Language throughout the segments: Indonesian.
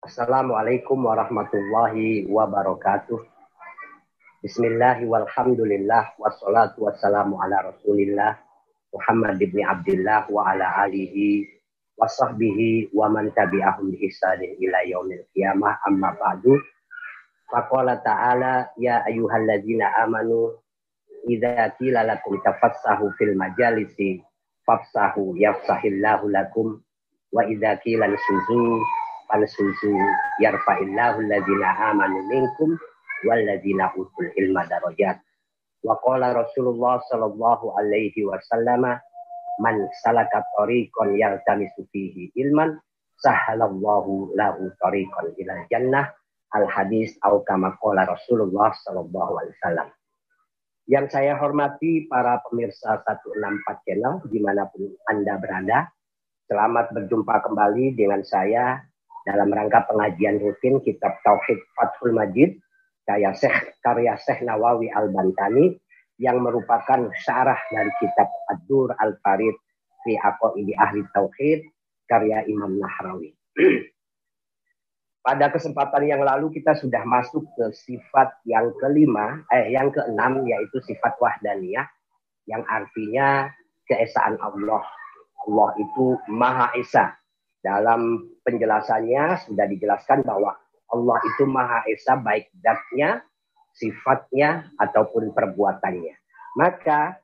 Assalamualaikum warahmatullahi wabarakatuh. Bismillahi walhamdulillah wassalatu wassalamu ala rasulillah Muhammad ibn Abdullah wa ala alihi wa sahbihi wa man tabi'ahum bi ihsanin ila yaumil qiyamah amma ba'du faqala ta'ala ya ayyuhalladzina amanu idza qila lakum tafassahu fil majalisi fafsahu yafsahillahu lakum wa idza qila suzu fansuzu yarfa'illahu alladzina amanu minkum walladzina utul ilma darajat. Wa qala Rasulullah sallallahu alaihi wasallam man salaka tariqan yaltamisu fihi ilman sahalallahu lahu tariqan ila jannah al hadis au kama qala Rasulullah sallallahu alaihi wasallam. Yang saya hormati para pemirsa 164 channel di mana pun Anda berada. Selamat berjumpa kembali dengan saya dalam rangka pengajian rutin Kitab Tauhid Fathul Majid karya Syekh karya Syekh Nawawi Al-Bantani yang merupakan syarah dari kitab Ad-Dur Al-Farid fi Aqaidi Ahli Tauhid karya Imam Nahrawi. Pada kesempatan yang lalu kita sudah masuk ke sifat yang kelima, eh yang keenam yaitu sifat wahdaniyah yang artinya keesaan Allah. Allah itu Maha Esa. Dalam penjelasannya sudah dijelaskan bahwa Allah itu Maha Esa baik zatnya, sifatnya, ataupun perbuatannya. Maka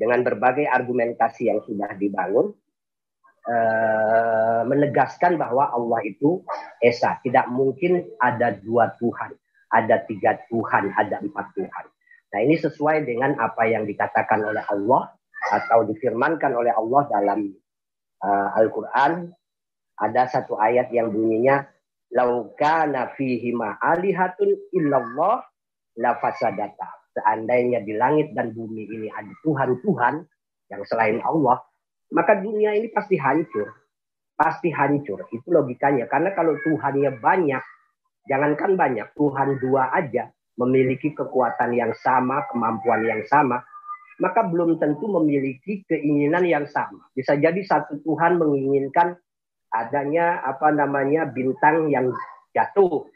dengan berbagai argumentasi yang sudah dibangun, eh, menegaskan bahwa Allah itu Esa. Tidak mungkin ada dua Tuhan, ada tiga Tuhan, ada empat Tuhan. Nah ini sesuai dengan apa yang dikatakan oleh Allah atau difirmankan oleh Allah dalam uh, Al-Quran. Ada satu ayat yang bunyinya laukana fihi ma'alihatun illallah la fasadata. Seandainya di langit dan bumi ini ada Tuhan-Tuhan yang selain Allah, maka dunia ini pasti hancur. Pasti hancur. Itu logikanya. Karena kalau Tuhannya banyak, jangankan banyak, Tuhan dua aja memiliki kekuatan yang sama, kemampuan yang sama, maka belum tentu memiliki keinginan yang sama. Bisa jadi satu Tuhan menginginkan adanya apa namanya bintang yang jatuh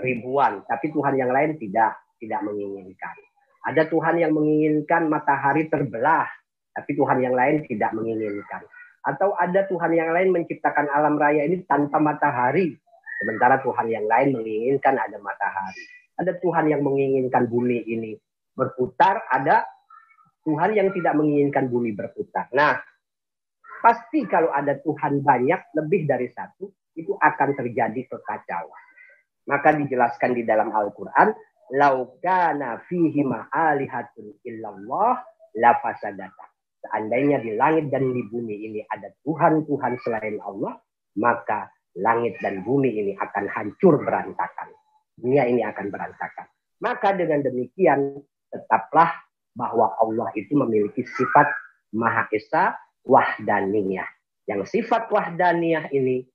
ribuan, tapi Tuhan yang lain tidak tidak menginginkan. Ada Tuhan yang menginginkan matahari terbelah, tapi Tuhan yang lain tidak menginginkan. Atau ada Tuhan yang lain menciptakan alam raya ini tanpa matahari, sementara Tuhan yang lain menginginkan ada matahari. Ada Tuhan yang menginginkan bumi ini berputar, ada Tuhan yang tidak menginginkan bumi berputar. Nah, Pasti kalau ada Tuhan banyak, lebih dari satu, itu akan terjadi kekacauan. Maka dijelaskan di dalam Al-Quran, laukana fihi ma'alihatun illallah la fasadata. Seandainya di langit dan di bumi ini ada Tuhan-Tuhan selain Allah, maka langit dan bumi ini akan hancur berantakan. Dunia ini akan berantakan. Maka dengan demikian tetaplah bahwa Allah itu memiliki sifat Maha Esa wahdaniyah. Yang sifat wahdaniyah ini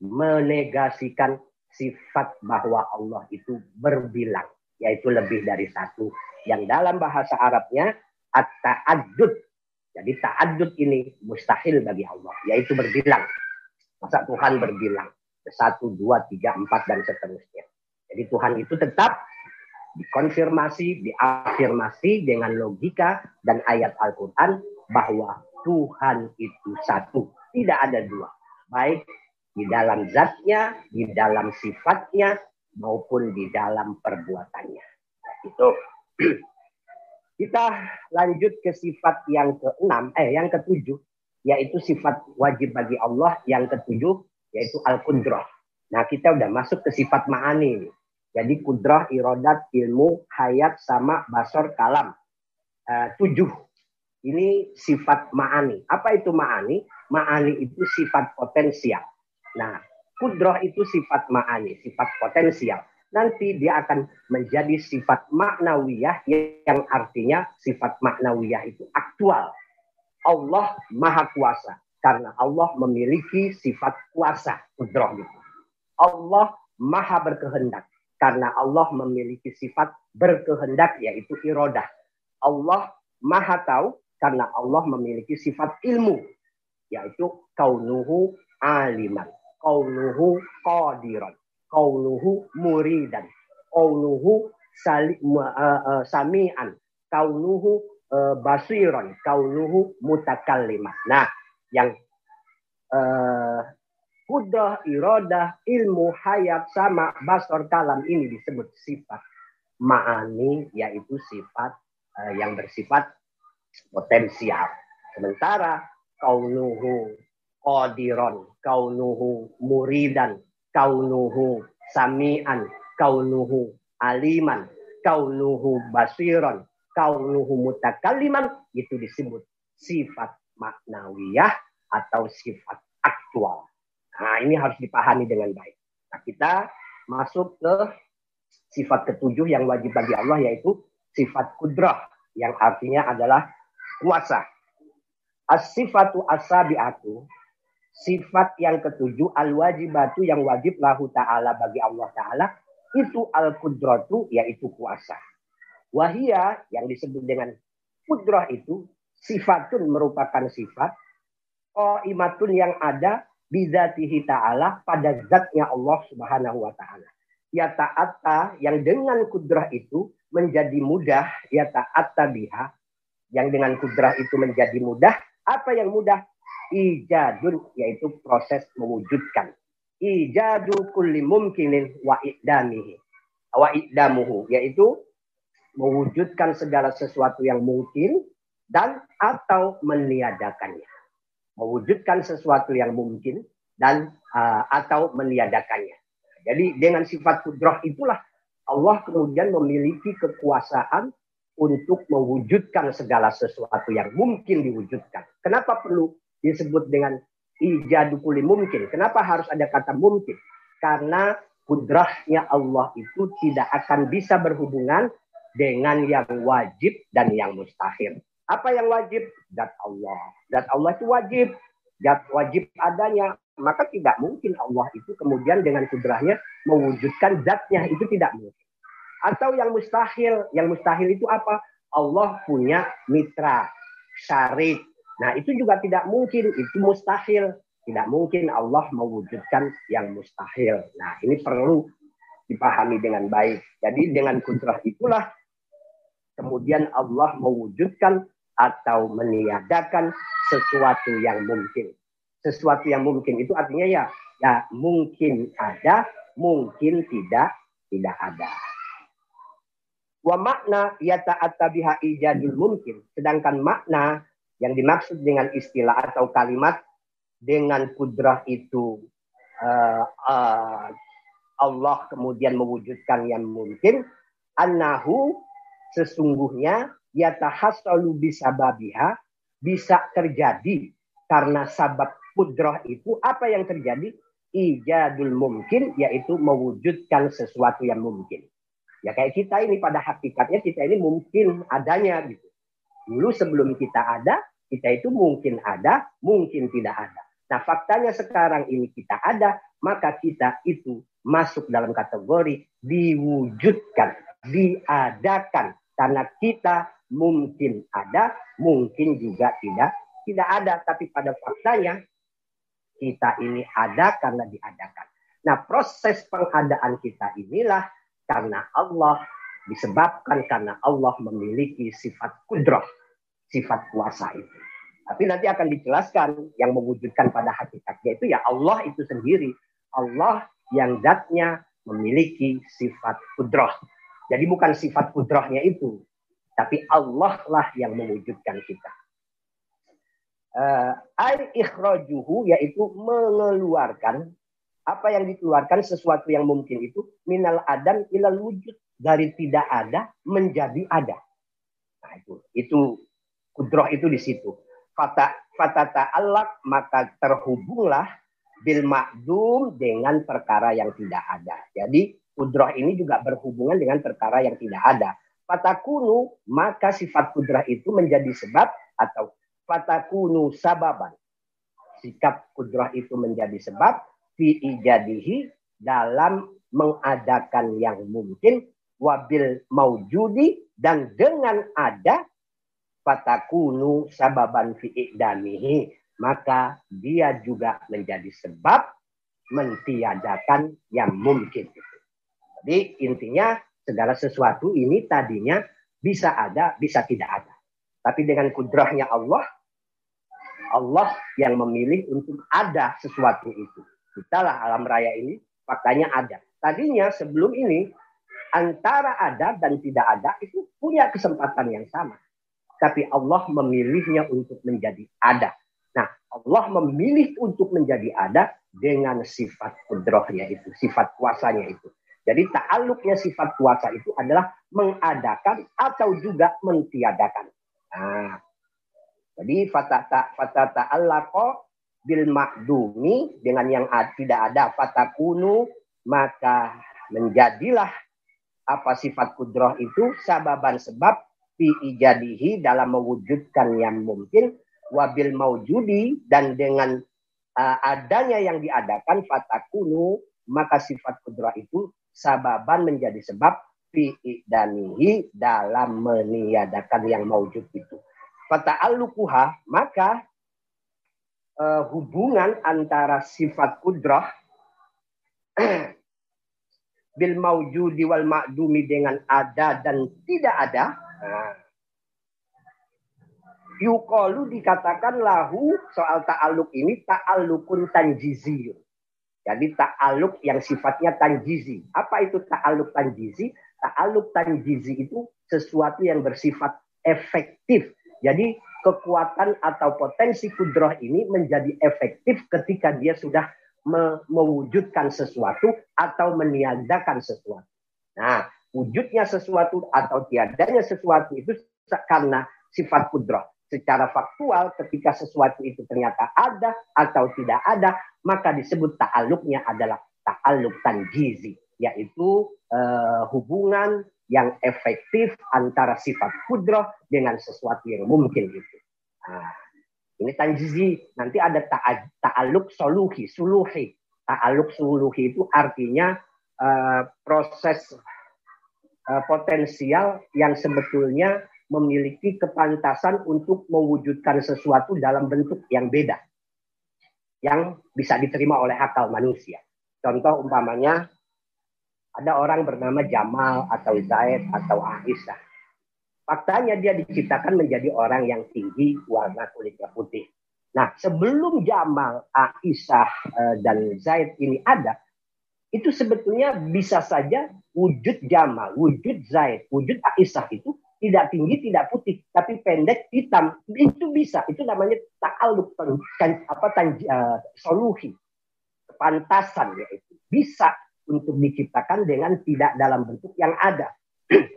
menegasikan sifat bahwa Allah itu berbilang, yaitu lebih dari satu. Yang dalam bahasa Arabnya at-ta'addud. Jadi ta'addud ini mustahil bagi Allah, yaitu berbilang. Masa Tuhan berbilang? Satu, dua, tiga, empat, dan seterusnya. Jadi Tuhan itu tetap dikonfirmasi, diafirmasi dengan logika dan ayat Al-Quran bahwa Tuhan itu satu, tidak ada dua. Baik di dalam zatnya, di dalam sifatnya, maupun di dalam perbuatannya. Itu. Kita lanjut ke sifat yang keenam, eh yang ketujuh, yaitu sifat wajib bagi Allah yang ketujuh, yaitu al-kudrah. Nah kita udah masuk ke sifat ma'ani. Jadi kudrah, irodat, ilmu, hayat, sama, basor, kalam. Uh, tujuh ini sifat ma'ani. Apa itu ma'ani? Ma'ani itu sifat potensial. Nah, kudroh itu sifat ma'ani, sifat potensial. Nanti dia akan menjadi sifat maknawiyah yang artinya sifat maknawiyah itu aktual. Allah maha kuasa. Karena Allah memiliki sifat kuasa. Kudroh itu. Allah maha berkehendak. Karena Allah memiliki sifat berkehendak yaitu irodah. Allah maha tahu karena Allah memiliki sifat ilmu yaitu kaunuhu aliman, kaunuhu qadiran. kaunuhu muridan, kaunuhu uh, uh, sami'an, kaunuhu uh, basiron, kaunuhu mutakallimah. Nah, yang uh, kudah, ilmu, hayat, sama basor kalam ini disebut sifat ma'ani, yaitu sifat uh, yang bersifat potensial. Sementara kaunuhu qadiron, kaunuhu muridan, kaunuhu sami'an, kaunuhu aliman, kaunuhu basiron, kaunuhu mutakaliman, itu disebut sifat maknawiyah atau sifat aktual. Nah, ini harus dipahami dengan baik. Nah, kita masuk ke sifat ketujuh yang wajib bagi Allah yaitu sifat kudrah yang artinya adalah kuasa. As-sifatu asabiatu sifat yang ketujuh al-wajibatu yang wajib lahu ta'ala bagi Allah ta'ala itu al-kudratu yaitu kuasa. Wahia yang disebut dengan kudrah itu sifatun merupakan sifat imatun yang ada bizatihi ta'ala pada zatnya Allah subhanahu wa ta'ala. Ya ta'atta yang dengan kudrah itu menjadi mudah ya ta'atta biha yang dengan kudrah itu menjadi mudah apa yang mudah? Ijadun, yaitu proses mewujudkan. Ijadu kulli mumkinin wa idamihi. Wa idamuhu, yaitu mewujudkan segala sesuatu yang mungkin dan atau meniadakannya. Mewujudkan sesuatu yang mungkin dan uh, atau meniadakannya. Jadi dengan sifat kudroh itulah Allah kemudian memiliki kekuasaan untuk mewujudkan segala sesuatu yang mungkin diwujudkan. Kenapa perlu disebut dengan ijadu kuli mungkin? Kenapa harus ada kata mungkin? Karena kudrahnya Allah itu tidak akan bisa berhubungan dengan yang wajib dan yang mustahil. Apa yang wajib? Dat Allah. Dat Allah itu wajib. Dat wajib adanya. Maka tidak mungkin Allah itu kemudian dengan kudrahnya mewujudkan zatnya. Itu tidak mungkin. Atau yang mustahil. Yang mustahil itu apa? Allah punya mitra, syarik. Nah itu juga tidak mungkin. Itu mustahil. Tidak mungkin Allah mewujudkan yang mustahil. Nah ini perlu dipahami dengan baik. Jadi dengan kudrah itulah kemudian Allah mewujudkan atau meniadakan sesuatu yang mungkin. Sesuatu yang mungkin itu artinya ya, ya mungkin ada, mungkin tidak, tidak ada. Wa makna yata'atta biha ijadul mungkin. Sedangkan makna yang dimaksud dengan istilah atau kalimat dengan kudrah itu uh, uh, Allah kemudian mewujudkan yang mungkin annahu sesungguhnya yatahassalu bisababiha bisa terjadi karena sabab kudrah itu. Apa yang terjadi? Ijadul mungkin yaitu mewujudkan sesuatu yang mungkin Ya kayak kita ini pada hakikatnya kita ini mungkin adanya gitu. Dulu sebelum kita ada, kita itu mungkin ada, mungkin tidak ada. Nah faktanya sekarang ini kita ada, maka kita itu masuk dalam kategori diwujudkan, diadakan. Karena kita mungkin ada, mungkin juga tidak tidak ada. Tapi pada faktanya kita ini ada karena diadakan. Nah proses pengadaan kita inilah karena Allah disebabkan karena Allah memiliki sifat kudroh, sifat kuasa itu. Tapi nanti akan dijelaskan yang mewujudkan pada hakikatnya itu ya Allah itu sendiri. Allah yang zatnya memiliki sifat kudroh. Jadi bukan sifat kudrohnya itu. Tapi Allah lah yang mewujudkan kita. Uh, Al ikhrajuhu yaitu mengeluarkan apa yang dikeluarkan sesuatu yang mungkin itu minal adam ilal wujud dari tidak ada menjadi ada. Nah itu itu kudroh itu di situ. Fata fata ta'allak maka terhubunglah bil makdum dengan perkara yang tidak ada. Jadi kudroh ini juga berhubungan dengan perkara yang tidak ada. Fatakunu maka sifat kudroh itu menjadi sebab atau fatakunu sababan. Sikap kudroh itu menjadi sebab fi ijadihi dalam mengadakan yang mungkin wabil maujudi dan dengan ada fatakunu sababan fi idamihi maka dia juga menjadi sebab mentiadakan yang mungkin. Jadi intinya segala sesuatu ini tadinya bisa ada, bisa tidak ada. Tapi dengan kudrahnya Allah, Allah yang memilih untuk ada sesuatu itu. Kita lah alam raya ini faktanya ada. Tadinya sebelum ini antara ada dan tidak ada itu punya kesempatan yang sama. Tapi Allah memilihnya untuk menjadi ada. Nah, Allah memilih untuk menjadi ada dengan sifat kudrohnya itu, sifat kuasanya itu. Jadi ta'aluknya sifat kuasa itu adalah mengadakan atau juga mentiadakan. Nah, jadi fatata fatata ta'allaqa bil makdumi dengan yang tidak ada fatakunu maka menjadilah apa sifat kudroh itu sababan sebab fi ijadihi dalam mewujudkan yang mungkin wabil maujudi dan dengan uh, adanya yang diadakan fatakunu maka sifat kudroh itu sababan menjadi sebab fi danihi dalam meniadakan yang maujud itu. alukuha maka uh, hubungan antara sifat kudrah bil maujudi wal ma'dumi dengan ada dan tidak ada. Nah, Yukalu dikatakan lahu soal ta'aluk ini ta'alukun tanjiziyun. Jadi ta'aluk yang sifatnya tanjizi. Apa itu ta'aluk tanjizi? Ta'aluk tanjizi itu sesuatu yang bersifat efektif. Jadi kekuatan atau potensi kudroh ini menjadi efektif ketika dia sudah me mewujudkan sesuatu atau meniadakan sesuatu. Nah, wujudnya sesuatu atau tiadanya sesuatu itu karena sifat kudroh secara faktual ketika sesuatu itu ternyata ada atau tidak ada, maka disebut ta'aluknya adalah ta'aluk tanjizi, yaitu uh, hubungan yang efektif antara sifat kudroh dengan sesuatu yang mungkin itu. Nah, ini tanjizi, nanti ada ta'aluk soluhi, suluhi. Ta'aluk suluhi itu artinya uh, proses uh, potensial yang sebetulnya memiliki kepantasan untuk mewujudkan sesuatu dalam bentuk yang beda. Yang bisa diterima oleh akal manusia. Contoh umpamanya ada orang bernama Jamal atau Zaid atau Aisyah. Faktanya dia diciptakan menjadi orang yang tinggi, warna kulitnya putih. Nah, sebelum Jamal, Aisyah, eh, dan Zaid ini ada, itu sebetulnya bisa saja wujud Jamal, wujud Zaid, wujud Aisyah itu tidak tinggi, tidak putih, tapi pendek, hitam. Itu bisa. Itu namanya ta'aluk, apa, tanji, uh, solusi. Pantasan yaitu. Bisa untuk diciptakan dengan tidak dalam bentuk yang ada.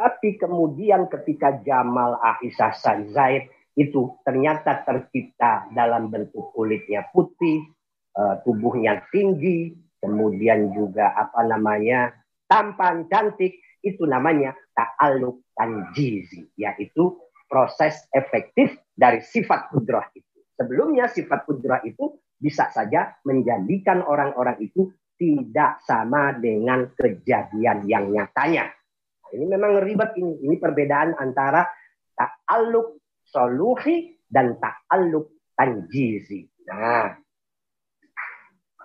tapi kemudian ketika Jamal Aisyah Zaid itu ternyata tercipta dalam bentuk kulitnya putih, uh, tubuhnya tinggi, kemudian juga apa namanya tampan, cantik, itu namanya ta'aluk tanjizi, yaitu proses efektif dari sifat kudrah itu. Sebelumnya sifat kudrah itu bisa saja menjadikan orang-orang itu tidak sama dengan kejadian yang nyatanya. Nah, ini memang ribet ini. Ini perbedaan antara ta'aluk soluhi dan ta'aluk tanjizi. Nah,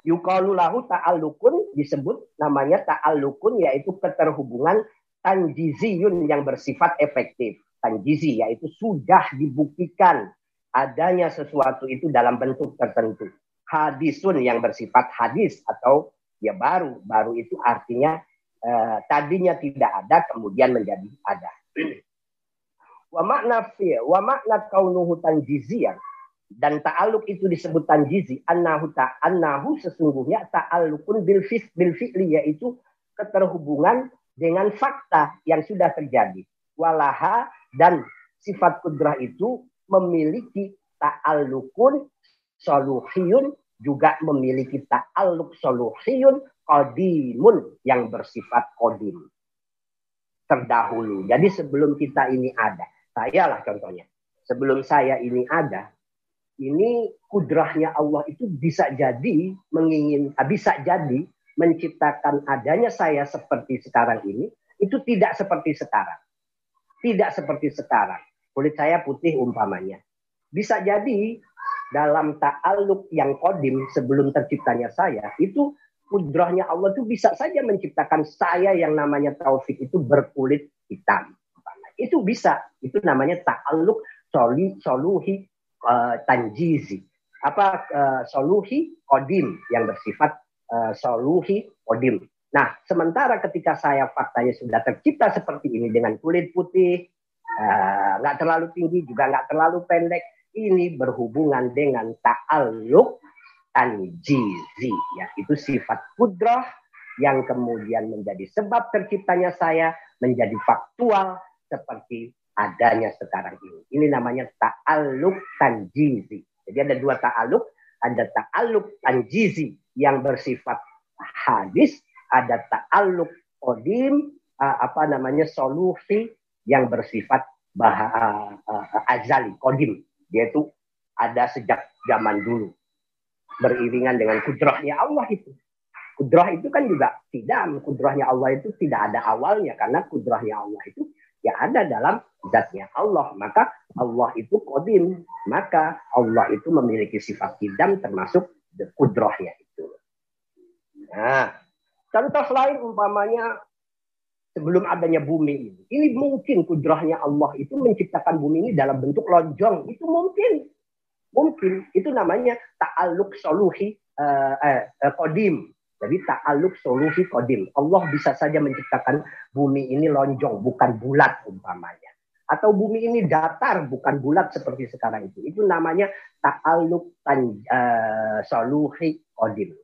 Yukalu lahu ta'alukun disebut namanya ta'alukun yaitu keterhubungan tanjiziyun yang bersifat efektif. Tanjizi yaitu sudah dibuktikan adanya sesuatu itu dalam bentuk tertentu. Hadisun yang bersifat hadis atau ya baru. Baru itu artinya eh, tadinya tidak ada kemudian menjadi ada. wa makna fi wa makna kaunuhu tanjiziyan dan ta'aluk itu disebut tanjizi annahu ta annahu sesungguhnya ta'alukun bil fis bil fi'li yaitu keterhubungan dengan fakta yang sudah terjadi walaha dan sifat kudrah itu memiliki ta'alukun soluhiyun juga memiliki ta'aluk soluhiyun qadimun yang bersifat kodim terdahulu jadi sebelum kita ini ada saya lah contohnya sebelum saya ini ada ini kudrahnya Allah itu bisa jadi mengingin ah, bisa jadi menciptakan adanya saya seperti sekarang ini itu tidak seperti sekarang. Tidak seperti sekarang. Kulit saya putih umpamanya. Bisa jadi dalam ta'aluk yang kodim sebelum terciptanya saya, itu kudrahnya Allah itu bisa saja menciptakan saya yang namanya taufik itu berkulit hitam. Itu bisa. Itu namanya ta'aluk soli, soluhi uh, tanjizi. Apa uh, soluhi kodim yang bersifat uh, soluhi kodim. Nah, sementara ketika saya faktanya sudah tercipta seperti ini dengan kulit putih, nggak uh, terlalu tinggi juga nggak terlalu pendek, ini berhubungan dengan ta'aluk tanjizi ya itu sifat kudrah yang kemudian menjadi sebab terciptanya saya menjadi faktual seperti adanya sekarang ini. Ini namanya ta'aluk tanjizi. Jadi ada dua ta'aluk, ada ta'aluk tanjizi yang bersifat hadis, ada ta'aluk kodim, apa namanya solusi yang bersifat bah, azali, kodim. Yaitu ada sejak zaman dulu beriringan dengan kudrahnya Allah itu. Kudrah itu kan juga tidak, kudrahnya Allah itu tidak ada awalnya karena kudrahnya Allah itu ya ada dalam zatnya Allah. Maka Allah itu kodim. Maka Allah itu memiliki sifat kidam termasuk kudrahnya itu. Nah, contoh lain umpamanya sebelum adanya bumi ini. Ini mungkin kudrahnya Allah itu menciptakan bumi ini dalam bentuk lonjong. Itu mungkin. Mungkin itu namanya ta'aluk soluhi uh, uh, kodim. Jadi ta'aluk soluhi kodim. Allah bisa saja menciptakan bumi ini lonjong, bukan bulat umpamanya. Atau bumi ini datar, bukan bulat seperti sekarang itu. Itu namanya ta'aluk uh, soluhi kodim.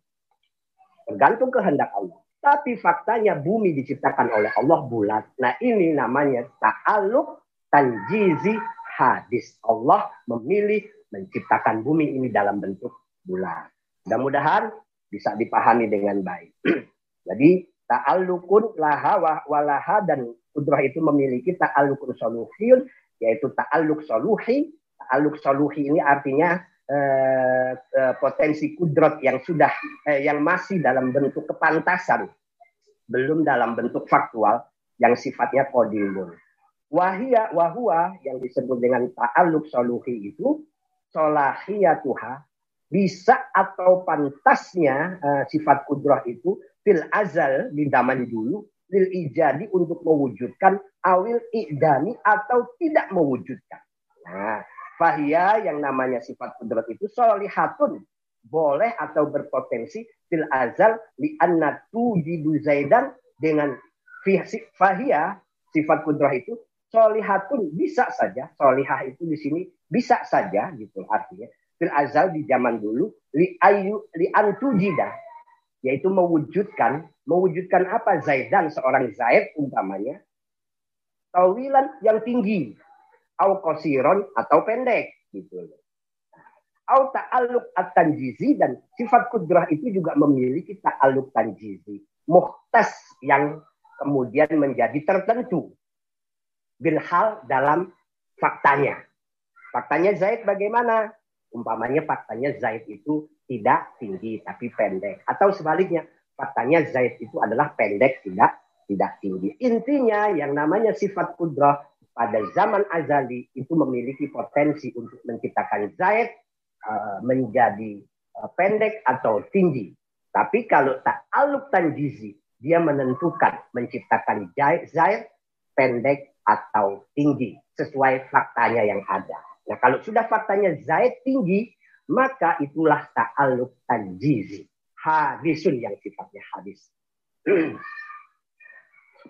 Tergantung kehendak Allah. Tapi faktanya bumi diciptakan oleh Allah bulat. Nah ini namanya ta'aluk tanjizi hadis. Allah memilih menciptakan bumi ini dalam bentuk bulan. Mudah-mudahan bisa dipahami dengan baik. Jadi ta'alukun laha walaha dan kudrah itu memiliki ta'alukun soluhiyun yaitu ta'aluk soluhi. Ta'aluk soluhi ini artinya eh, eh, potensi kudrat yang sudah eh, yang masih dalam bentuk kepantasan belum dalam bentuk faktual yang sifatnya kodimun. Wahia wahua yang disebut dengan ta'aluk soluhi itu solahiyatuha bisa atau pantasnya uh, sifat kudrah itu fil azal di zaman dulu lil ijadi untuk mewujudkan awil idani atau tidak mewujudkan. Nah, fahia yang namanya sifat kudrat itu solihatun boleh atau berpotensi fil azal li annatu jidu zaidan dengan fahia sifat kudrah itu solihatun bisa saja solihah itu di sini bisa saja gitu artinya. Fil azal di zaman dulu li ayu li antujida yaitu mewujudkan mewujudkan apa? Zaidan seorang Zaid umpamanya tawilan yang tinggi au kosiron atau pendek gitu au ta'alluq at-tanjizi dan sifat kudrah itu juga memiliki ta'alluq tanjizi muhtas yang kemudian menjadi tertentu bilhal dalam faktanya Faktanya Zaid bagaimana? Umpamanya faktanya Zaid itu tidak tinggi tapi pendek. Atau sebaliknya, faktanya Zaid itu adalah pendek tidak tidak tinggi. Intinya yang namanya sifat kudrah pada zaman azali itu memiliki potensi untuk menciptakan Zaid menjadi uh, pendek atau tinggi. Tapi kalau tak aluk tanjizi, dia menentukan menciptakan Zaid pendek atau tinggi sesuai faktanya yang ada. Nah kalau sudah faktanya Zaid tinggi, maka itulah ta'aluk tanjizi. Hadisun yang sifatnya hadis.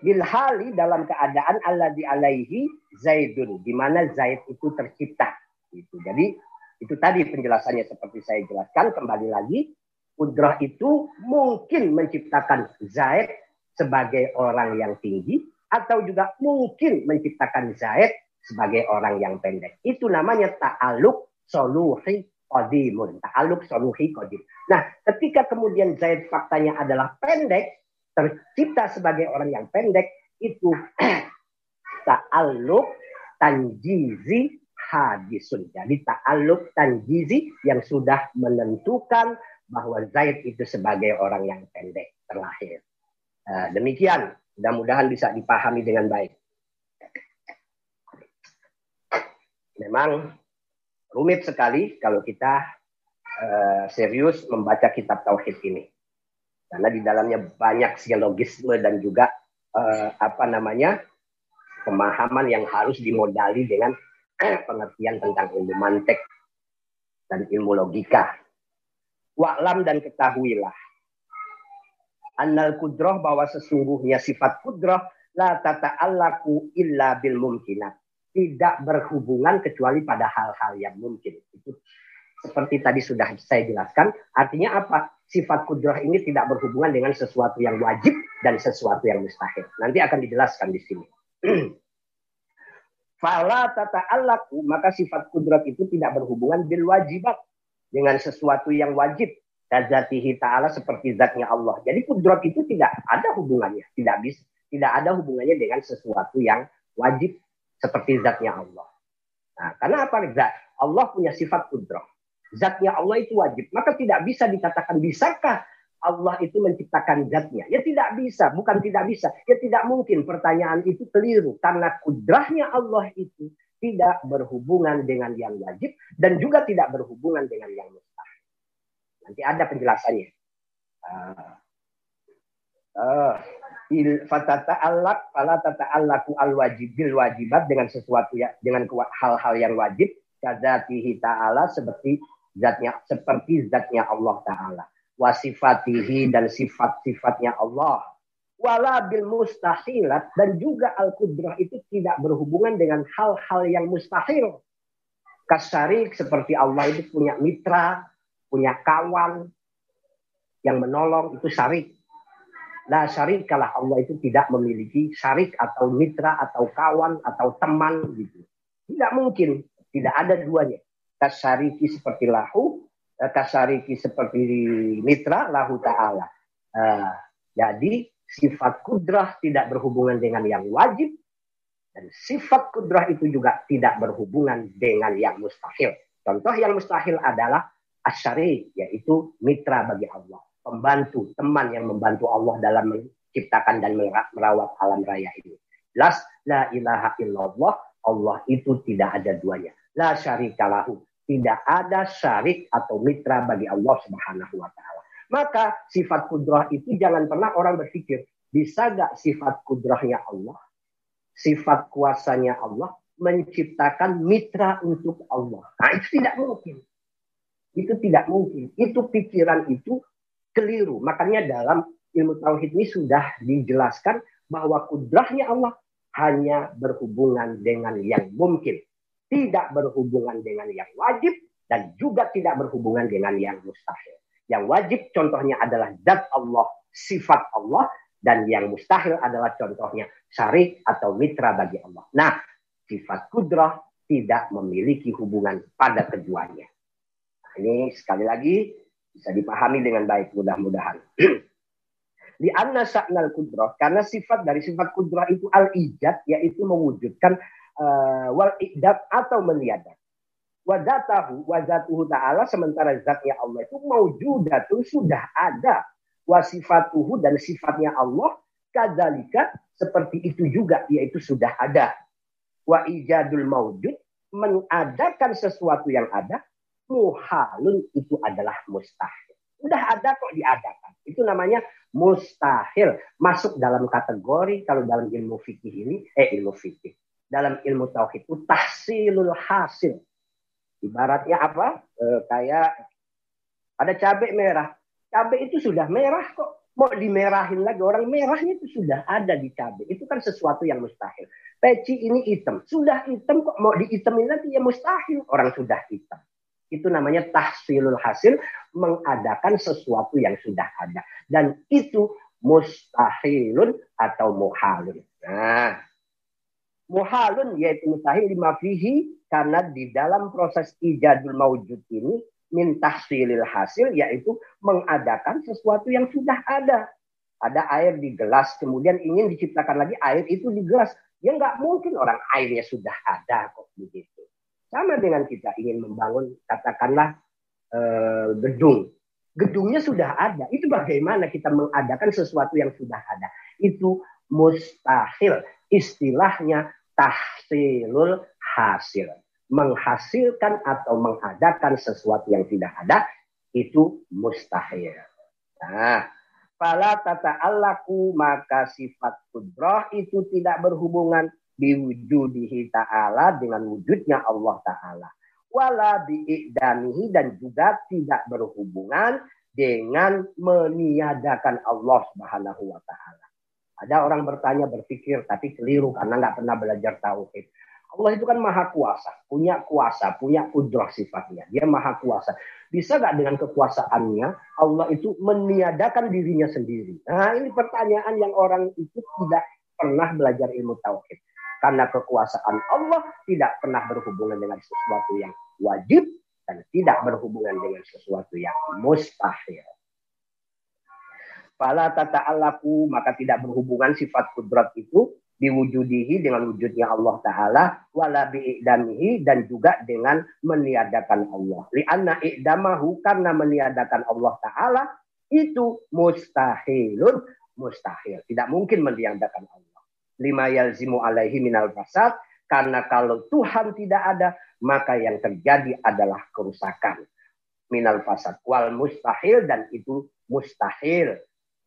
Bilhali dalam keadaan Allah di alaihi Zaidun. Di mana Zaid itu tercipta. Gitu. Jadi itu tadi penjelasannya seperti saya jelaskan. Kembali lagi. Kudrah itu mungkin menciptakan Zaid sebagai orang yang tinggi. Atau juga mungkin menciptakan Zaid sebagai orang yang pendek. Itu namanya ta'aluk soluhi qadimun. Ta'aluk soluhi qadim. Nah, ketika kemudian Zaid faktanya adalah pendek, tercipta sebagai orang yang pendek, itu ta'aluk tanjizi hadisun. Jadi ta'aluk tanjizi yang sudah menentukan bahwa Zaid itu sebagai orang yang pendek terlahir. Uh, demikian, mudah-mudahan bisa dipahami dengan baik. memang rumit sekali kalau kita uh, serius membaca kitab tauhid ini. Karena di dalamnya banyak silogisme dan juga uh, apa namanya pemahaman yang harus dimodali dengan pengertian tentang ilmu mantek dan ilmu logika. Wa'lam dan ketahuilah. Annal kudroh bahwa sesungguhnya sifat kudroh la tata'allaku illa bil mumkinat tidak berhubungan kecuali pada hal-hal yang mungkin. Itu seperti tadi sudah saya jelaskan. Artinya apa? Sifat kudrah ini tidak berhubungan dengan sesuatu yang wajib dan sesuatu yang mustahil. Nanti akan dijelaskan di sini. Fala tata'allaku, maka sifat kudrat itu tidak berhubungan bil wajibat dengan sesuatu yang wajib. Kazatihi ta'ala seperti zatnya Allah. Jadi kudrat itu tidak ada hubungannya. Tidak bisa. Tidak ada hubungannya dengan sesuatu yang wajib seperti zatnya Allah. Nah, karena apa? Zat Allah punya sifat kudrah. Zatnya Allah itu wajib. Maka tidak bisa dikatakan bisakah Allah itu menciptakan zatnya? Ya tidak bisa, bukan tidak bisa. Ya tidak mungkin pertanyaan itu keliru. Karena kudrahnya Allah itu tidak berhubungan dengan yang wajib dan juga tidak berhubungan dengan yang mustahil. Nanti ada penjelasannya. Uh, uh, fatata alak fala tata allaku al wajib bil wajibat dengan sesuatu ya dengan hal-hal yang wajib kadzatihi ta'ala seperti zatnya seperti zatnya Allah taala wasifatihi dan sifat-sifatnya Allah wala bil mustahilat dan juga al kudrah itu tidak berhubungan dengan hal-hal yang mustahil kasarik seperti Allah itu punya mitra punya kawan yang menolong itu syarik La syarik kalah Allah itu tidak memiliki syarik atau mitra atau kawan atau teman gitu. Tidak mungkin. Tidak ada duanya. Kasyariki seperti lahu, eh, kasyariki seperti mitra, lahu ta'ala. Uh, jadi sifat kudrah tidak berhubungan dengan yang wajib. Dan sifat kudrah itu juga tidak berhubungan dengan yang mustahil. Contoh yang mustahil adalah asyari, yaitu mitra bagi Allah pembantu, teman yang membantu Allah dalam menciptakan dan merawat alam raya ini. Las la ilaha illallah, Allah itu tidak ada duanya. La syarikalahu, tidak ada syarik atau mitra bagi Allah Subhanahu wa taala. Maka sifat kudrah itu jangan pernah orang berpikir, bisa gak sifat kudrahnya Allah, sifat kuasanya Allah menciptakan mitra untuk Allah. Nah, itu tidak mungkin. Itu tidak mungkin. Itu pikiran itu keliru. Makanya dalam ilmu tauhid ini sudah dijelaskan bahwa kudrahnya Allah hanya berhubungan dengan yang mungkin. Tidak berhubungan dengan yang wajib dan juga tidak berhubungan dengan yang mustahil. Yang wajib contohnya adalah zat Allah, sifat Allah, dan yang mustahil adalah contohnya syarih atau mitra bagi Allah. Nah, sifat kudrah tidak memiliki hubungan pada keduanya. Nah, ini sekali lagi bisa dipahami dengan baik mudah-mudahan. Di anna sa'nal kudrah. Karena sifat dari sifat kudrah itu al-ijad. Yaitu mewujudkan uh, wal atau meniadakan. Wadatahu, wazatuhu ta'ala. Sementara zatnya Allah itu mewujudatun sudah ada. Wasifatuhu dan sifatnya Allah. Kadalika seperti itu juga. Yaitu sudah ada. Wa ijadul mawjud. Mengadakan sesuatu yang ada muhalun itu adalah mustahil. Udah ada kok diadakan. Itu namanya mustahil. Masuk dalam kategori kalau dalam ilmu fikih ini, eh ilmu fikih. Dalam ilmu tauhid itu tahsilul hasil. Ibaratnya apa? E, kayak ada cabai merah. Cabai itu sudah merah kok. Mau dimerahin lagi. Orang merahnya itu sudah ada di cabai. Itu kan sesuatu yang mustahil. Peci ini hitam. Sudah hitam kok mau dihitamin lagi ya mustahil. Orang sudah hitam. Itu namanya tahsilul hasil, mengadakan sesuatu yang sudah ada. Dan itu mustahilun atau muhalun. Nah, muhalun yaitu mustahil lima fihi karena di dalam proses ijadul maujud ini min tahsilil hasil yaitu mengadakan sesuatu yang sudah ada. Ada air di gelas, kemudian ingin diciptakan lagi air itu di gelas. Ya nggak mungkin orang airnya sudah ada kok begitu. Sama dengan kita ingin membangun katakanlah eh, gedung. Gedungnya sudah ada. Itu bagaimana kita mengadakan sesuatu yang sudah ada. Itu mustahil. Istilahnya tahsilul hasil. menghasilkan atau mengadakan sesuatu yang tidak ada itu mustahil. Nah, fala tata'allaku maka sifat kudrah itu tidak berhubungan biwujudihi ta'ala dengan wujudnya Allah ta'ala. Wala bi'idamihi dan juga tidak berhubungan dengan meniadakan Allah subhanahu wa ta'ala. Ada orang bertanya berpikir tapi keliru karena nggak pernah belajar tauhid. Allah itu kan maha kuasa, punya kuasa, punya kudrah sifatnya. Dia maha kuasa. Bisa nggak dengan kekuasaannya Allah itu meniadakan dirinya sendiri? Nah ini pertanyaan yang orang itu tidak pernah belajar ilmu tauhid. Karena kekuasaan Allah tidak pernah berhubungan dengan sesuatu yang wajib dan tidak berhubungan dengan sesuatu yang mustahil. Fala tata'alaku maka tidak berhubungan sifat kudrat itu diwujudihi dengan wujudnya Allah Ta'ala wala bi'idamihi dan juga dengan meniadakan Allah. Lianna i'damahu karena meniadakan Allah Ta'ala itu mustahilun mustahil. Tidak mungkin meniadakan Allah. Lima yalzimu alaihi minal fasad karena kalau Tuhan tidak ada maka yang terjadi adalah kerusakan minal fasad wal mustahil dan itu mustahil.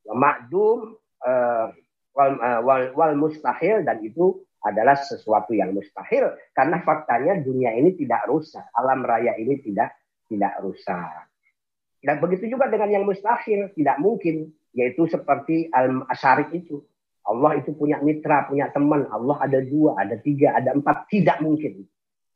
Makdum uh, wal, uh, wal, wal mustahil dan itu adalah sesuatu yang mustahil karena faktanya dunia ini tidak rusak, alam raya ini tidak tidak rusak. Dan begitu juga dengan yang mustahil, tidak mungkin, yaitu seperti al-asyarik itu. Allah itu punya mitra, punya teman. Allah ada dua, ada tiga, ada empat. Tidak mungkin.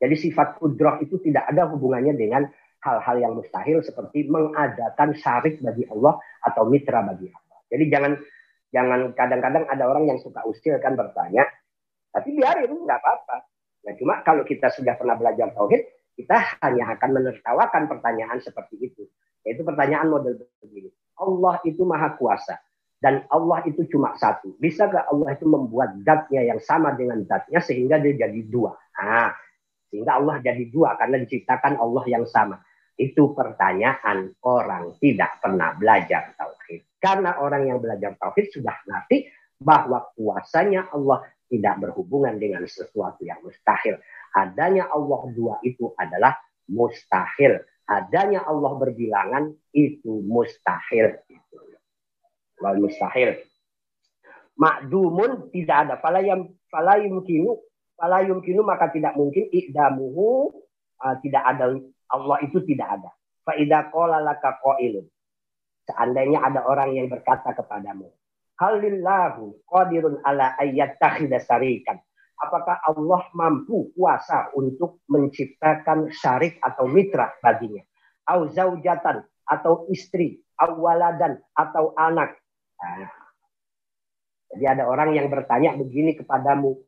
Jadi sifat kudroh itu tidak ada hubungannya dengan hal-hal yang mustahil seperti mengadakan syarik bagi Allah atau mitra bagi Allah. Jadi jangan Jangan kadang-kadang ada orang yang suka usil kan bertanya, tapi biarin nggak apa-apa. Nah, cuma kalau kita sudah pernah belajar tauhid, kita hanya akan menertawakan pertanyaan seperti itu. Yaitu pertanyaan model begini. Allah itu maha kuasa. Dan Allah itu cuma satu. Bisa gak Allah itu membuat zatnya yang sama dengan zatnya sehingga dia jadi dua? Nah, sehingga Allah jadi dua karena diciptakan Allah yang sama. Itu pertanyaan orang tidak pernah belajar tauhid. Karena orang yang belajar tauhid sudah ngerti bahwa kuasanya Allah tidak berhubungan dengan sesuatu yang mustahil. Adanya Allah dua itu adalah mustahil. Adanya Allah berbilangan itu mustahil. Wal mustahil. Makdumun tidak ada. Falayam falayum kinu falayum kinu maka tidak mungkin ikdamuhu uh, tidak ada Allah itu tidak ada. Laka qailun. Seandainya ada orang yang berkata kepadamu, Halillahu qadirun ala ayat sarikan. Apakah Allah mampu kuasa untuk menciptakan syarik atau mitra baginya? Au zaujatan atau istri, au waladan atau anak. Nah, jadi ada orang yang bertanya begini kepadamu,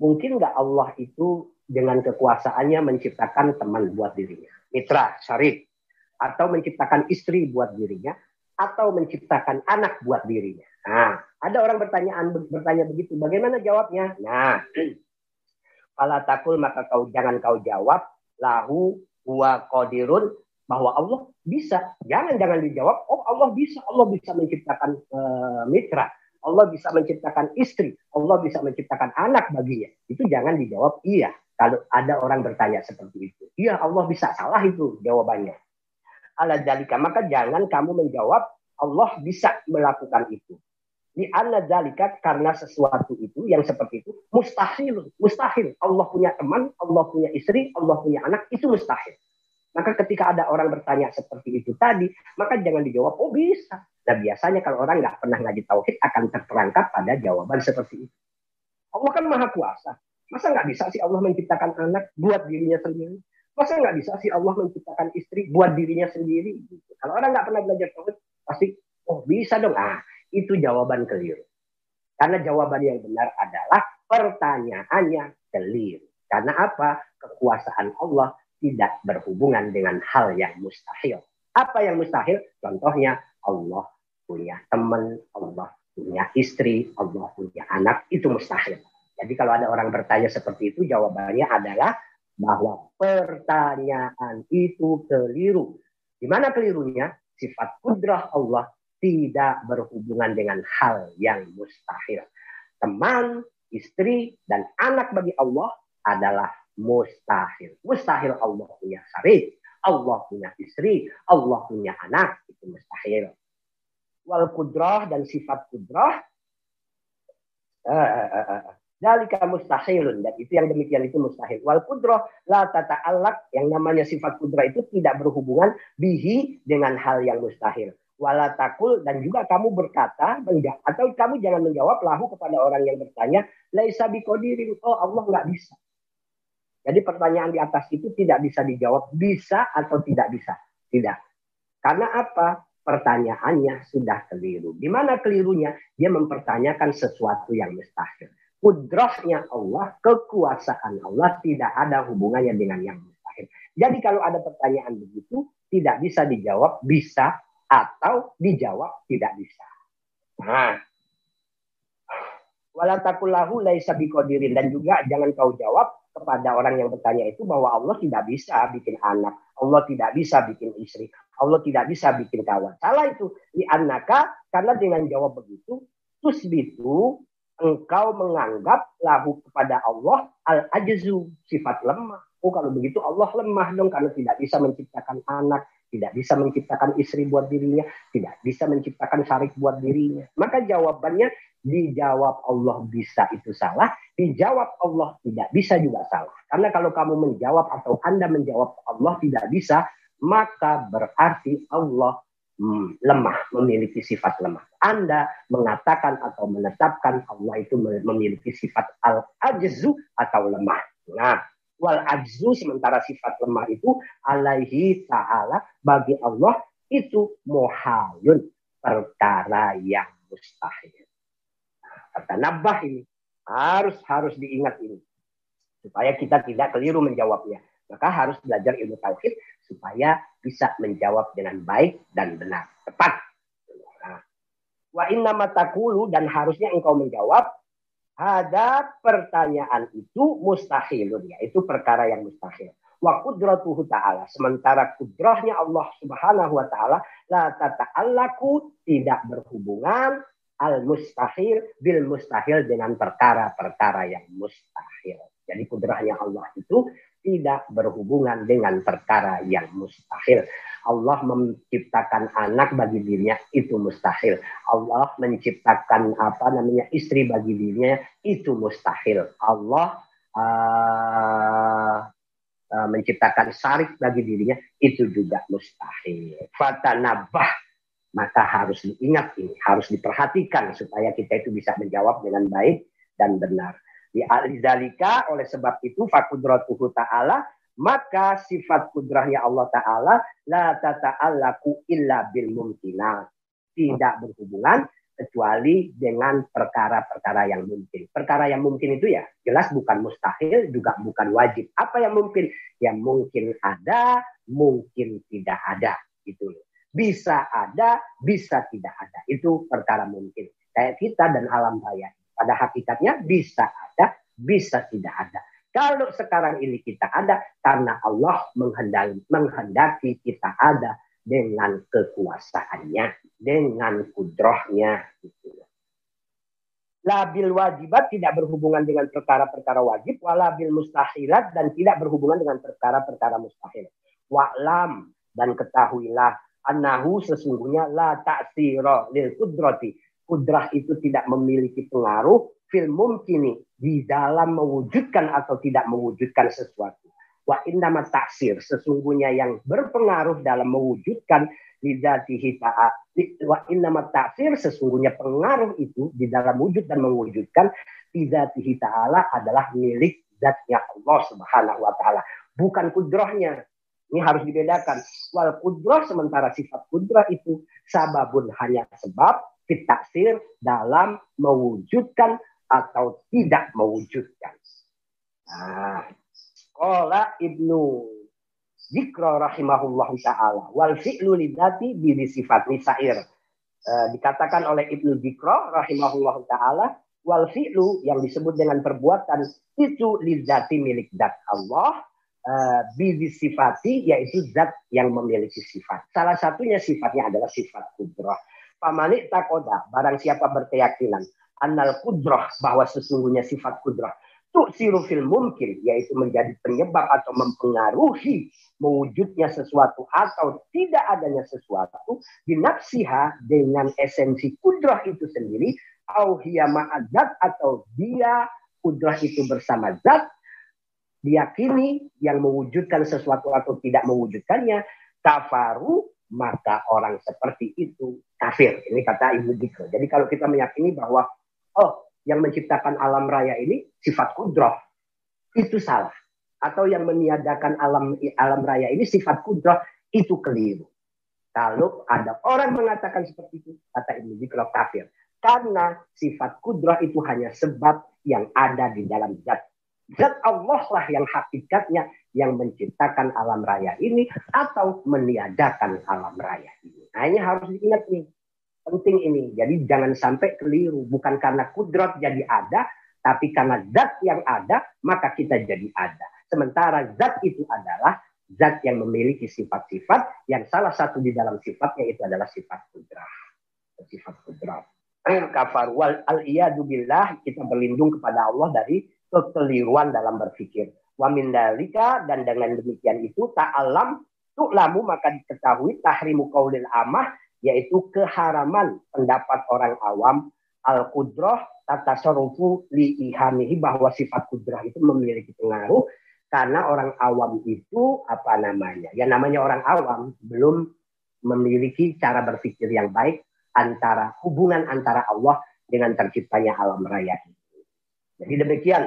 mungkin nggak Allah itu dengan kekuasaannya menciptakan teman buat dirinya, mitra, syarik, atau menciptakan istri buat dirinya, atau menciptakan anak buat dirinya. Nah, ada orang bertanyaan bertanya begitu, bagaimana jawabnya? Nah, kalau takul maka kau jangan kau jawab lahu huwa qadirun bahwa Allah bisa. Jangan jangan dijawab, oh Allah bisa, Allah bisa menciptakan uh, mitra, Allah bisa menciptakan istri, Allah bisa menciptakan anak baginya. Itu jangan dijawab iya. Kalau ada orang bertanya seperti itu. Iya Allah bisa, salah itu jawabannya ala dalika. Maka jangan kamu menjawab Allah bisa melakukan itu. Di anna dalika karena sesuatu itu yang seperti itu mustahil. Mustahil. Allah punya teman, Allah punya istri, Allah punya anak, itu mustahil. Maka ketika ada orang bertanya seperti itu tadi, maka jangan dijawab, oh bisa. Nah biasanya kalau orang nggak pernah ngaji tauhid akan terperangkap pada jawaban seperti itu. Allah kan maha kuasa. Masa nggak bisa sih Allah menciptakan anak buat dirinya sendiri? Masa nggak bisa sih Allah menciptakan istri buat dirinya sendiri? Gitu. Kalau orang nggak pernah belajar tauhid, pasti oh bisa dong. Ah, itu jawaban keliru. Karena jawaban yang benar adalah pertanyaannya keliru. Karena apa? Kekuasaan Allah tidak berhubungan dengan hal yang mustahil. Apa yang mustahil? Contohnya Allah punya teman, Allah punya istri, Allah punya anak, itu mustahil. Jadi kalau ada orang bertanya seperti itu, jawabannya adalah bahwa pertanyaan itu keliru. Di mana kelirunya? Sifat kudrah Allah tidak berhubungan dengan hal yang mustahil. Teman, istri, dan anak bagi Allah adalah mustahil. Mustahil Allah punya syarif, Allah punya istri, Allah punya anak, itu mustahil. Wal kudrah dan sifat kudrah, uh, uh, uh, Dalika mustahilun dan itu yang demikian itu mustahil. Wal kudroh la tata'allak yang namanya sifat kudroh itu tidak berhubungan bihi dengan hal yang mustahil. Wala takul dan juga kamu berkata atau kamu jangan menjawab lahu kepada orang yang bertanya laisa biqadirin. Oh Allah nggak bisa. Jadi pertanyaan di atas itu tidak bisa dijawab bisa atau tidak bisa. Tidak. Karena apa? Pertanyaannya sudah keliru. Di mana kelirunya? Dia mempertanyakan sesuatu yang mustahil kudrahnya Allah, kekuasaan Allah tidak ada hubungannya dengan yang mustahil. Jadi kalau ada pertanyaan begitu, tidak bisa dijawab bisa atau dijawab tidak bisa. Nah, walatakullahu laisa biqadirin dan juga jangan kau jawab kepada orang yang bertanya itu bahwa Allah tidak bisa bikin anak, Allah tidak bisa bikin istri, Allah tidak bisa bikin kawan. Salah itu di anaka karena dengan jawab begitu tusbitu engkau menganggap lahu kepada Allah al-ajzu, sifat lemah. Oh kalau begitu Allah lemah dong karena tidak bisa menciptakan anak, tidak bisa menciptakan istri buat dirinya, tidak bisa menciptakan syarik buat dirinya. Maka jawabannya dijawab Allah bisa itu salah, dijawab Allah tidak bisa juga salah. Karena kalau kamu menjawab atau Anda menjawab Allah tidak bisa, maka berarti Allah lemah, memiliki sifat lemah. Anda mengatakan atau menetapkan Allah itu memiliki sifat al-ajzu atau lemah. Nah, wal ajzu sementara sifat lemah itu alaihi ta'ala bagi Allah itu muhalun perkara yang mustahil. Kata nabah ini harus harus diingat ini supaya kita tidak keliru menjawabnya. Maka harus belajar ilmu tauhid supaya bisa menjawab dengan baik dan benar, tepat. Nah, wa inna matakulu dan harusnya engkau menjawab ada pertanyaan itu mustahilun yaitu perkara yang mustahil. Wa kudratuhu ta'ala. Sementara kudrahnya Allah subhanahu wa ta'ala. La tata'allaku tidak berhubungan al mustahil bil mustahil dengan perkara-perkara yang mustahil. Jadi kudrahnya Allah itu tidak berhubungan dengan perkara yang mustahil. Allah menciptakan anak bagi dirinya itu mustahil. Allah menciptakan apa namanya istri bagi dirinya itu mustahil. Allah uh, uh, menciptakan syarik bagi dirinya itu juga mustahil. Fatanabah maka harus diingat ini, harus diperhatikan supaya kita itu bisa menjawab dengan baik dan benar. Di alizalika oleh sebab itu fakudratuhu ta'ala maka sifat kudrahnya Allah Ta'ala la tata'allaku illa bil mumkinat. Tidak berhubungan kecuali dengan perkara-perkara yang mungkin. Perkara yang mungkin itu ya jelas bukan mustahil, juga bukan wajib. Apa yang mungkin? Yang mungkin ada, mungkin tidak ada. Itu bisa ada, bisa tidak ada. Itu perkara mungkin. Kayak kita dan alam raya. Pada hakikatnya bisa ada, bisa tidak ada. Kalau sekarang ini kita ada karena Allah menghendaki, menghendaki kita ada dengan kekuasaannya, dengan kudrohnya. Gitu. Labil wajibat tidak berhubungan dengan perkara-perkara wajib, walabil mustahilat dan tidak berhubungan dengan perkara-perkara mustahil. Wa'lam dan ketahuilah anahu sesungguhnya la ta'sira lil kudrati kudrah itu tidak memiliki pengaruh fil mumkini di dalam mewujudkan atau tidak mewujudkan sesuatu. Wa innama taksir sesungguhnya yang berpengaruh dalam mewujudkan lidatihi. Wa innama taksir sesungguhnya pengaruh itu di dalam wujud dan mewujudkan lidatihi ta'ala adalah milik zatnya Allah subhanahu wa ta'ala. Bukan kudrohnya. Ini harus dibedakan. Wal kudroh sementara sifat kudroh itu sababun hanya sebab fitaksir dalam mewujudkan atau tidak mewujudkan. Nah, Qala Ibnu Zikra rahimahullah ta'ala. Wal fi'lu lidati bili sifat nisair. E, dikatakan oleh Ibnu Zikra rahimahullah ta'ala. Wal fi'lu yang disebut dengan perbuatan itu lidati milik dat Allah. E, bili sifati yaitu zat yang memiliki sifat. Salah satunya sifatnya adalah sifat kudrah. Pamanik takoda, barang siapa berkeyakinan. Annal kudroh, bahwa sesungguhnya sifat kudroh. tuksiru fil mungkin yaitu menjadi penyebab atau mempengaruhi mewujudnya sesuatu atau tidak adanya sesuatu binafsiha dengan esensi kudrah itu sendiri au hiya ma'adzat atau dia kudrah itu bersama zat diyakini yang mewujudkan sesuatu atau tidak mewujudkannya kafaru maka orang seperti itu kafir. Ini kata Ibu Diko. Jadi kalau kita meyakini bahwa oh yang menciptakan alam raya ini sifat kudroh. Itu salah. Atau yang meniadakan alam alam raya ini sifat kudroh. Itu keliru. Kalau ada orang mengatakan seperti itu, kata Ibnu Jikro kafir. Karena sifat kudroh itu hanya sebab yang ada di dalam zat. Zat Allah lah yang hakikatnya yang menciptakan alam raya ini atau meniadakan alam raya ini. Nah ini harus diingat nih penting ini. Jadi jangan sampai keliru. Bukan karena kudrat jadi ada, tapi karena zat yang ada, maka kita jadi ada. Sementara zat itu adalah zat yang memiliki sifat-sifat yang salah satu di dalam sifatnya itu adalah sifat kudrat. Sifat kudrat. Kafar wal al billah kita berlindung kepada Allah dari kekeliruan dalam berpikir. Wa min dalika dan dengan demikian itu ta'alam tu'lamu maka diketahui tahrimu qaulil amah yaitu keharaman pendapat orang awam al kudroh tata sorufu li bahwa sifat kudrah itu memiliki pengaruh karena orang awam itu apa namanya ya namanya orang awam belum memiliki cara berpikir yang baik antara hubungan antara Allah dengan terciptanya alam raya itu. Jadi demikian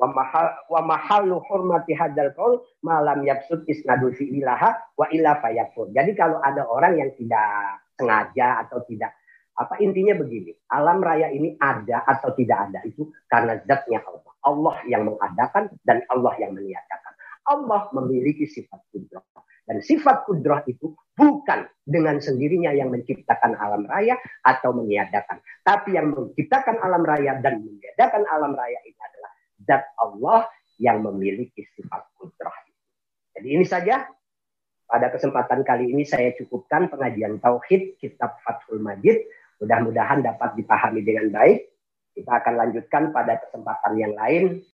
wa mahal wa hurmati hadzal qaul malam yaksud isnadul fi ilaha wa illa fayakun. Jadi kalau ada orang yang tidak sengaja atau tidak apa intinya begini, alam raya ini ada atau tidak ada itu karena zatnya Allah. Allah yang mengadakan dan Allah yang meniadakan. Allah memiliki sifat kudrah. Dan sifat kudrah itu bukan dengan sendirinya yang menciptakan alam raya atau meniadakan. Tapi yang menciptakan alam raya dan meniadakan alam raya ini adalah zat Allah yang memiliki sifat kudrah. Jadi ini saja pada kesempatan kali ini saya cukupkan pengajian Tauhid Kitab Fathul Majid. Mudah-mudahan dapat dipahami dengan baik. Kita akan lanjutkan pada kesempatan yang lain.